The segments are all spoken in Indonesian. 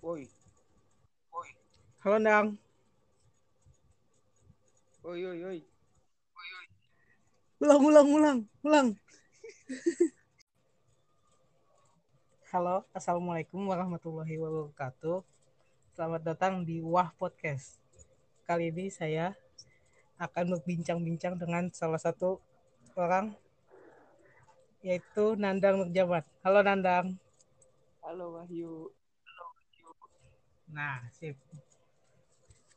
Woi, Halo Nang. woi, woi, woi. Ulang, ulang, ulang, ulang. Halo, Assalamualaikum warahmatullahi wabarakatuh. Selamat datang di Wah Podcast. Kali ini saya akan berbincang-bincang dengan salah satu orang yaitu Nandang Nurjaman. Halo Nandang. Halo Wahyu. Nah, sip.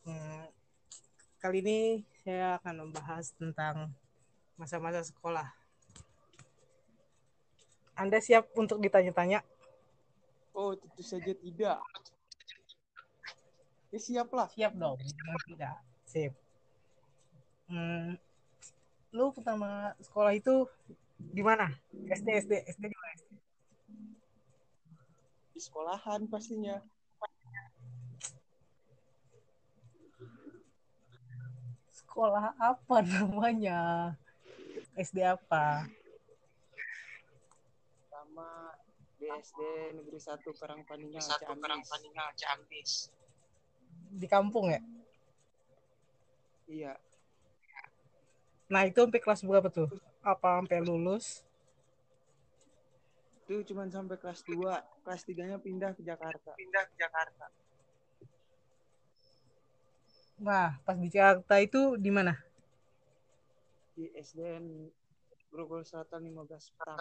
Hmm, kali ini saya akan membahas tentang masa-masa sekolah. Anda siap untuk ditanya-tanya? Oh, tentu saja tidak. Ya siap lah. Siap dong, tidak. Sip. Hmm, lu pertama sekolah itu di mana? SD, SD, SD di mana? Di sekolahan pastinya. Sekolah apa namanya? SD apa? Sama di SD Negeri 1 Karangpaningal, satu Ciamis. Karangpaningal Ciamis. Di kampung ya? Iya. Nah, itu sampai kelas berapa tuh? Apa sampai lulus? Itu cuma sampai kelas 2. Kelas 3-nya pindah ke Jakarta. Pindah ke Jakarta. Nah, pas di Jakarta itu di mana? Di SDN Grogol Selatan 15 Petang.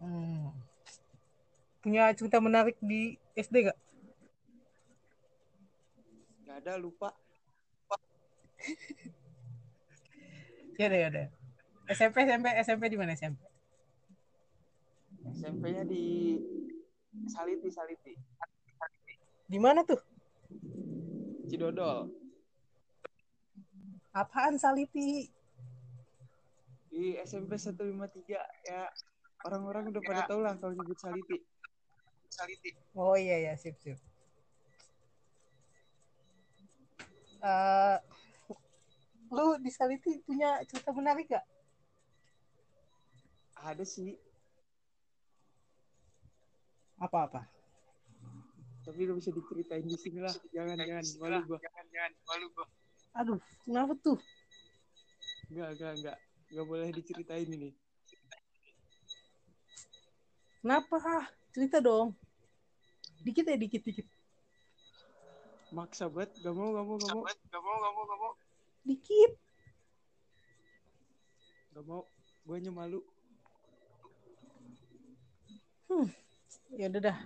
Hmm. Punya cerita menarik di SD gak? Gak ada, lupa. Ya deh, ya deh. SMP, SMP, SMP di mana SMP? SMP-nya di Saliti, Saliti. Di mana tuh? Cidodol. Apaan Saliti? Di SMP 153 ya orang-orang udah pada tahu lah kalau nyebut Saliti. Saliti. Oh iya ya, sip sip. Eh, lu di Saliti punya cerita menarik gak? Ada sih, Apa-apa? Tapi gak bisa diceritain di sini lah. Jangan, jangan. Malu gua. Jangan, jangan. Malu gua. Aduh, kenapa tuh? Enggak, enggak, enggak. Enggak boleh diceritain ini. Kenapa? Cerita dong. Dikit ya, dikit, dikit. Maksa banget. Gak mau, gak mau, gak mau. Gak mau, gak mau, gak mau. Dikit. Gak mau. Gue hanya malu. Ya udah dah.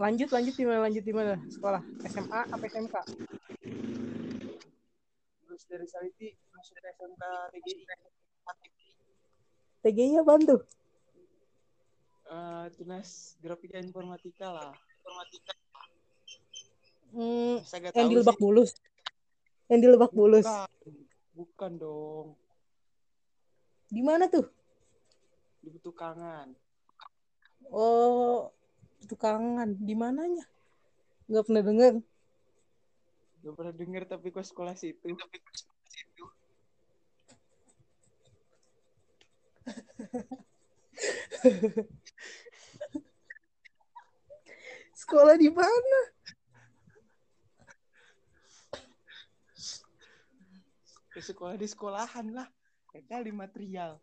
Lanjut, lanjut di mana? Lanjut di mana? Sekolah SMA apa SMK? Terus dari Saliti masuk ke SMK TGI. TGI apaan tuh? Eh, Tunas Grafika Informatika lah. Informatika. Hmm, yang di Lebak. Bulus. Yang di Lebak Bulus. Bukan. Bukan dong. Di mana tuh? Di Betukangan. Oh, tukangan. Di mananya? Nggak pernah dengar. Gak pernah denger tapi kok sekolah situ. Tapi ke situ. Sekolah di mana? Ke sekolah di sekolahan lah. Ya kali material.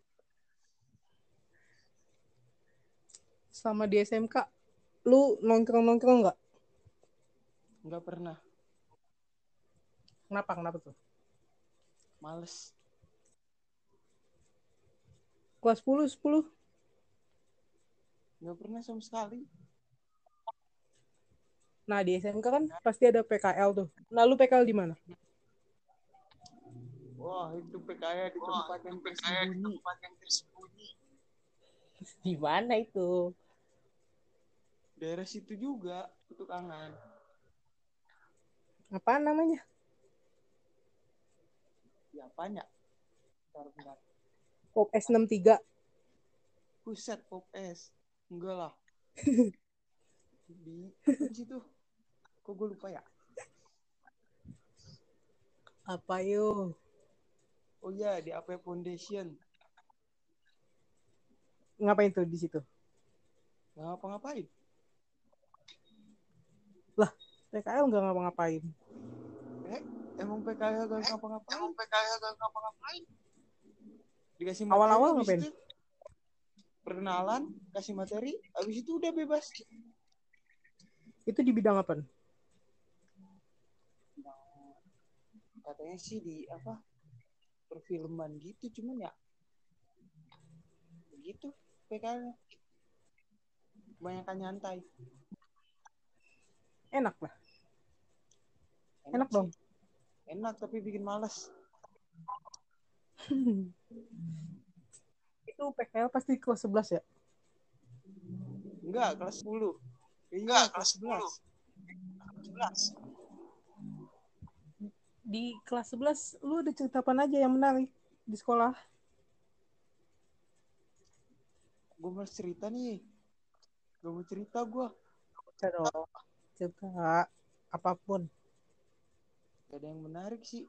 Sama di SMK. Lu nongkrong-nongkrong nggak? Nggak pernah. Kenapa? Kenapa tuh? Males. Kelas 10, 10. Nggak pernah sama sekali. Nah, di SMK kan pasti ada PKL tuh. Nah, lu PKL di mana? Wah, itu PKI di Wah, tempat yang di tempat yang tersembunyi. Di mana itu? Daerah situ juga, itu kangen. Apaan namanya? Ya, apanya? Bentar, bentar. Pop S63. Buset, Pop S. Enggak lah. Di apa tuh? Kok gue lupa ya? Apa yuk? Oh iya, di AP Foundation. Ngapain tuh di situ? Nggak ngapa-ngapain. PKL nggak ngapa-ngapain Eh, emang PKL gak ngapa-ngapain. Emang PKL gak ngapa-ngapain? Dikasih Awal-awal habis ngapain? itu Perkenalan, kasih materi, habis itu udah bebas. itu di bidang apa Katanya sih di apa? Perfilman gitu, cuman ya begitu PKL. Kebanyakan nyantai. Enak lah Enak dong. Enak tapi bikin males. itu PKL pasti kelas 11 ya Enggak, kelas 10. Iya, Enggak, kelas kelas 11. 11. di kelas 11 lu ada cerita apa aja yang menarik di sekolah Gue mau cerita nih. Gue mau cerita gue. cerita dong cerita apa pun Gak ada yang menarik sih.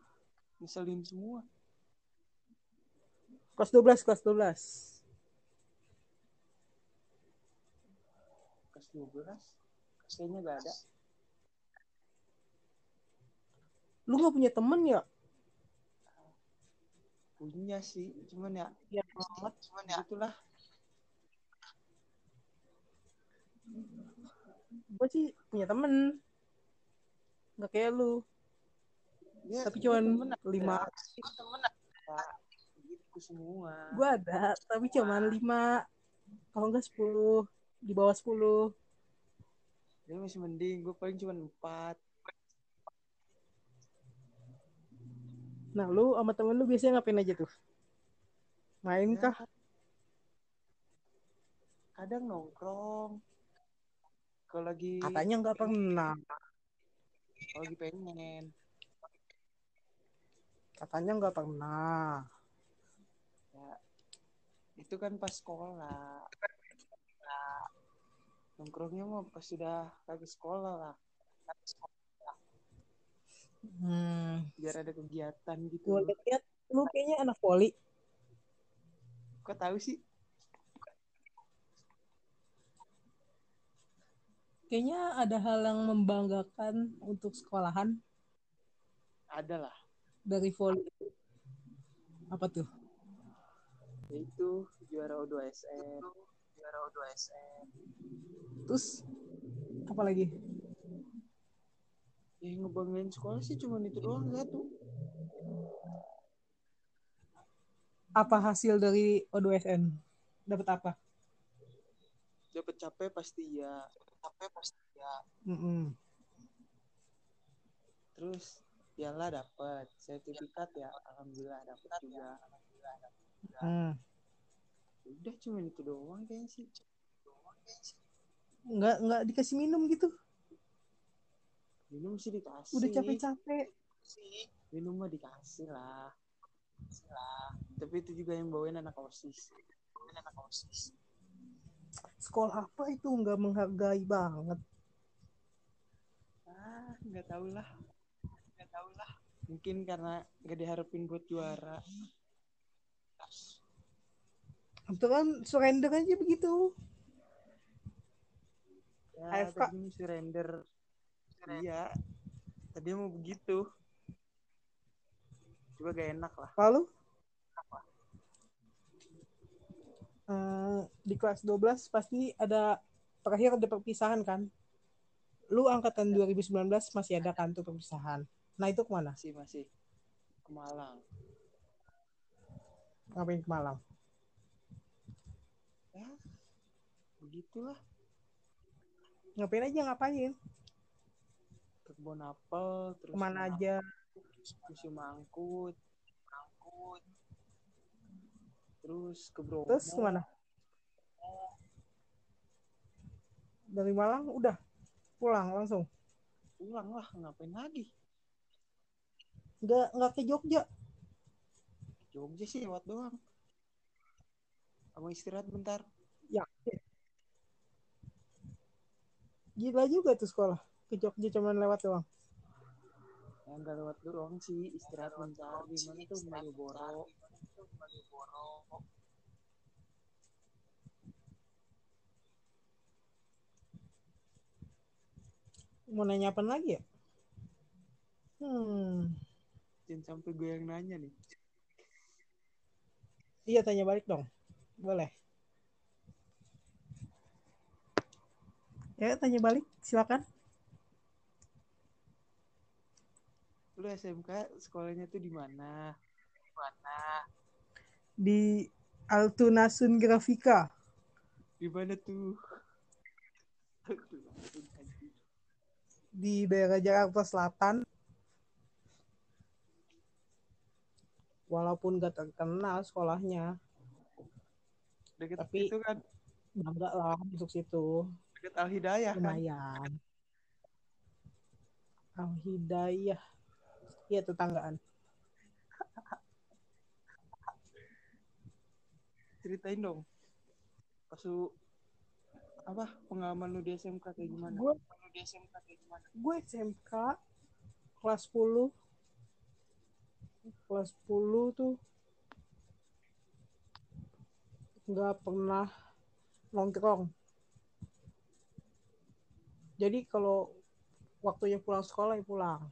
Ngeselin semua. kelas 12 kelas 12 Kelas 12. Kayaknya gak ada. lu nggak punya temen ya Punya sih. Cuman ya, ya banget Cuman ya, itulah. Gue sih punya temen. Nggak kayak lu. Ya, tapi cuman lima. Gue temen Gitu semua. gue ada tapi cuman lima. Kalau enggak 10 di bawah 10 Dia masih mending. Gue paling cuma 4. nah lu sama temen lu biasanya ngapain aja tuh? Main kah kadang nongkrong. Kalau lagi katanya nggak pernah kalau lagi pengen. katanya nggak pernah Ya, itu kan pas sekolah. Nah, nongkrongnya mah pas sudah lagi sekolah lah. hmm. Biar ada kegiatan gitu. gue lihat lu kayaknya anak poli Kok tahu sih? Kayaknya ada hal yang membanggakan untuk sekolahan Ada lah. dari voli apa tuh Yaitu juara O2SM. juara O2SM. terus apa lagi Ya ngebanggain sekolah sih cuma itu doang satu. apa hasil dari O2SN dapat apa Dapat capek pasti ya. Tapi pasti ya, Mm-mm. Terus piala dapat, sertifikat ya alhamdulillah dapat juga. Hmm. Udah cuma itu doang kayaknya sih. nggak nggak dikasih minum gitu Minum sih dikasih. udah capek-capek sih. Minum mah dikasih lah. lah. Tapi itu juga yang bawain anak OSIS. Gue anak OSIS. Sekolah apa itu nggak menghargai banget Ah, nggak tahu lah. Nggak tahu lah. Mungkin karena nggak diharapin buat juara. itu kan surrender aja begitu Ya, AFK. surrender. Iya. Tadi mau begitu. Coba gak enak lah. lalu Eh, di kelas 12 pasti ada terakhir ada perpisahan kan lu angkatan 2019 masih ada kan tuh perpisahan nah itu ke mana Masih masih ke Malang. ngapain ke Malang Ya, begitulah. ngapain aja ngapain Ke kebun apel, terus ke mana ke aja museum angkut, angkut, terus ke Bromo. terus ke mana dari Malang udah pulang langsung Pulang lah, ngapain lagi? nggak nggak ke Jogja Jogja sih lewat doang. Abang istirahat bentar. ya gila juga tuh sekolah ke Jogja cuman lewat doang Ya nggak lewat doang sih, istirahat bentar. Di mana tuh Malioboro. Malioboro. mau nanya apa lagi ya hmm Jangan sampai gue yang nanya nih. iya tanya balik dong boleh ya tanya balik silakan Lu SMK sekolahnya tuh di mana? Di mana? Di Altunasun Grafika Di mana tuh? di daerah Jakarta Selatan. Walaupun gak terkenal sekolahnya. Deket Tapi- itu kan? bangga lah masuk situ. Deket Al Hidayah kan. lumayan. Al Hidayah. Iya tetanggaan Ceritain dong. Pas lu apa pengalaman lu di SMK kayak gimana? gue di SMK kayak gimana? gue SMK kelas 10 kelas 10 tuh nggak pernah nongkrong jadi kalau waktunya pulang sekolah ya pulang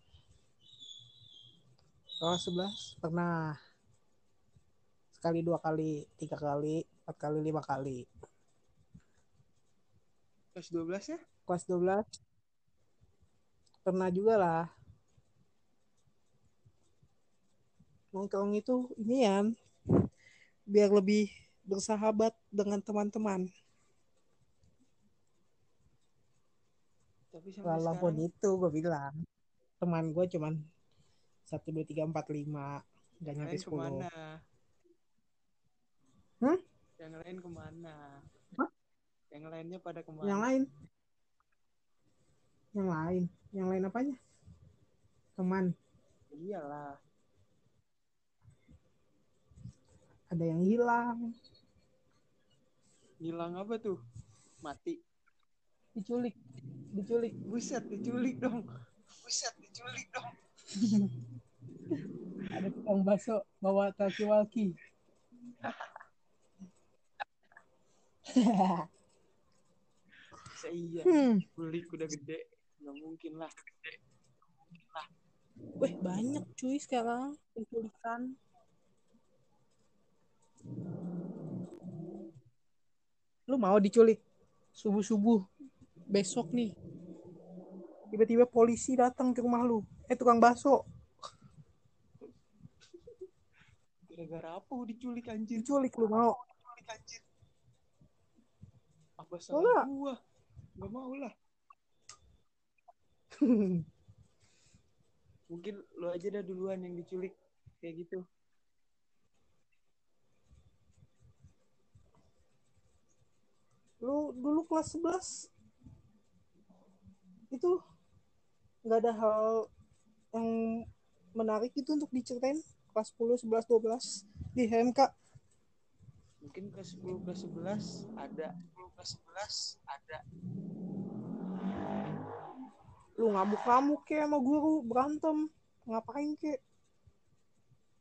kelas 11 pernah sekali dua kali tiga kali empat kali lima kali. Kelas 12 ya? kelas 12 pernah juga lah. Nongkrong itu ini ya biar lebih bersahabat dengan teman-teman. Tapi sampai walaupun sekarang itu gue bilang teman gue cuman satu dua tiga empat lima gak nyampe sepuluh Hah? Yang lain ke mana? Hah? Yang lainnya pada ke mana? yang lain yang lain yang lain apanya teman Iyalah. ada yang hilang Hilang apa tuh? Mati. diculik diculik Buset, diculik dong. Buset, diculik dong. ada tukang bakso bawa talkie-walkie Bisa iya. hmm. Udah gede. Nggak mungkin lah. Wih banyak cuy sekarang penculikan. Lu mau diculik subuh-subuh besok nih. Tiba-tiba polisi datang ke rumah lu. Eh tukang bakso Gara-gara apa lu diculik anjir? diculik lu mau. Diculik anjir. Apa salah nggak? gua? Gak mau lah. Mungkin lu aja dah duluan yang diculik. Kayak gitu. lu dulu kelas 11 itu nggak ada hal yang menarik itu untuk diceritain kelas 10, 11, 12 di HMK Mungkin kelas 10, kelas 11 ada. 10 ke 11 ada. lu ngamuk-ngamuk kayak sama guru berantem ngapain kek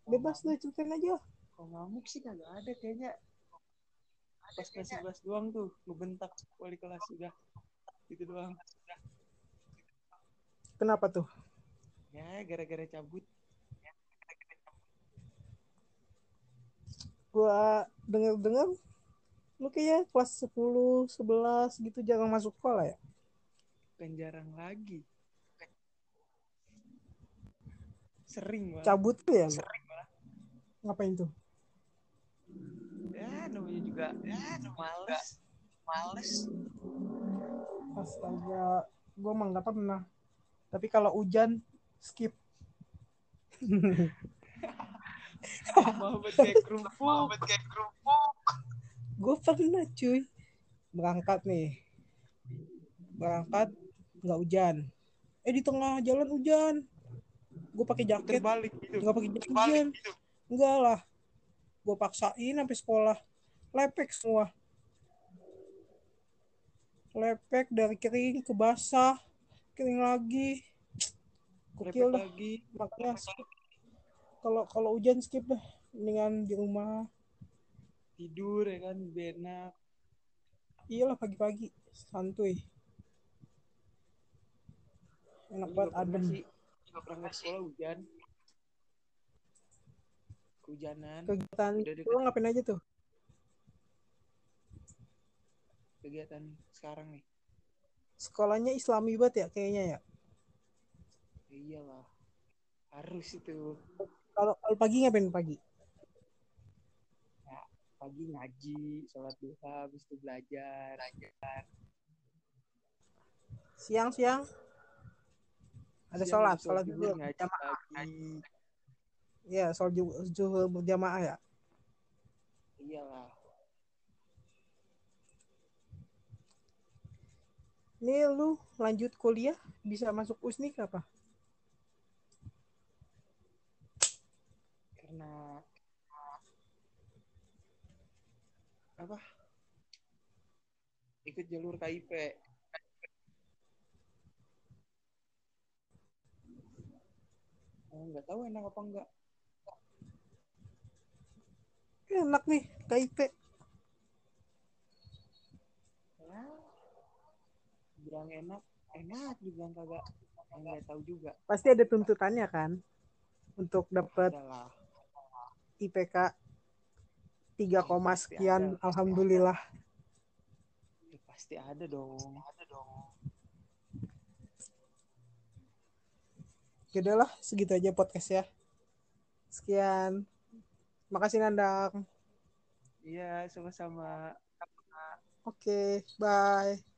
bebas deh ceritain aja Kalau ngamuk sih kagak ada kayaknya. Pas kelas 11 doang tuh. Ngebentak wali kelas udah. Gitu doang. kenapa tuh Ya gara-gara cabut. Gua denger-denger lu kayak kelas 10, 11 gitu jarang masuk sekolah ya Kan jarang lagi. Sering banget. cabut tuh ya lu ngapain tuh Ya namanya juga. Ya, Males. males. astaga gua mah nggak pernah tapi kalau hujan skip Muhammad kayak kerupuk. Muhammad kayak kerupuk. gue pernah cuy berangkat nih berangkat nggak hujan eh di tengah jalan hujan gue pakai jaket Terbalik gitu. nggak pakai jaket hujan gitu. enggak lah gue paksain sampai sekolah lepek semua lepek dari kering ke basah kering lagi Lepek dah lagi. makanya skip. Kalau kalau hujan skip dah mendingan di rumah. Tidur ya kan. Lebih enak. iyalah pagi-pagi. Santuy. Enak banget pernah adem. sih? Berangkat sekolah hujan. Kehujanan. Kegiatan lu ngapain aja tuh? Kegiatan sekarang nih. Sekolahnya islami banget ya kayaknya ya Ya? Iyalah. Harus itu kalau kalau pagi ngapain pagi? Pagi ngaji sholat duha habis itu belajar. Siang siang? Ada Siang sholat sholat ngaji jamaah. lagi ya sholat zuhur berjamaah ya? Iyalah. Ini lu lanjut kuliah bisa masuk usnik apa karena apa? Ikut jalur KIP Oh, nggak tahu enak apa enggak enak nih KIP ya. Bilang enak enak dibilang kagak. Nggak tahu juga. Pasti ada tuntutannya kan untuk dapat IPK 3, koma Pasti sekian ada, pasti alhamdulillah. ya, pasti ada dong. Ada dong. Ya udahlah segitu aja podcast ya. Sekian. Makasih Nandang. Iya sama-sama. Oke bye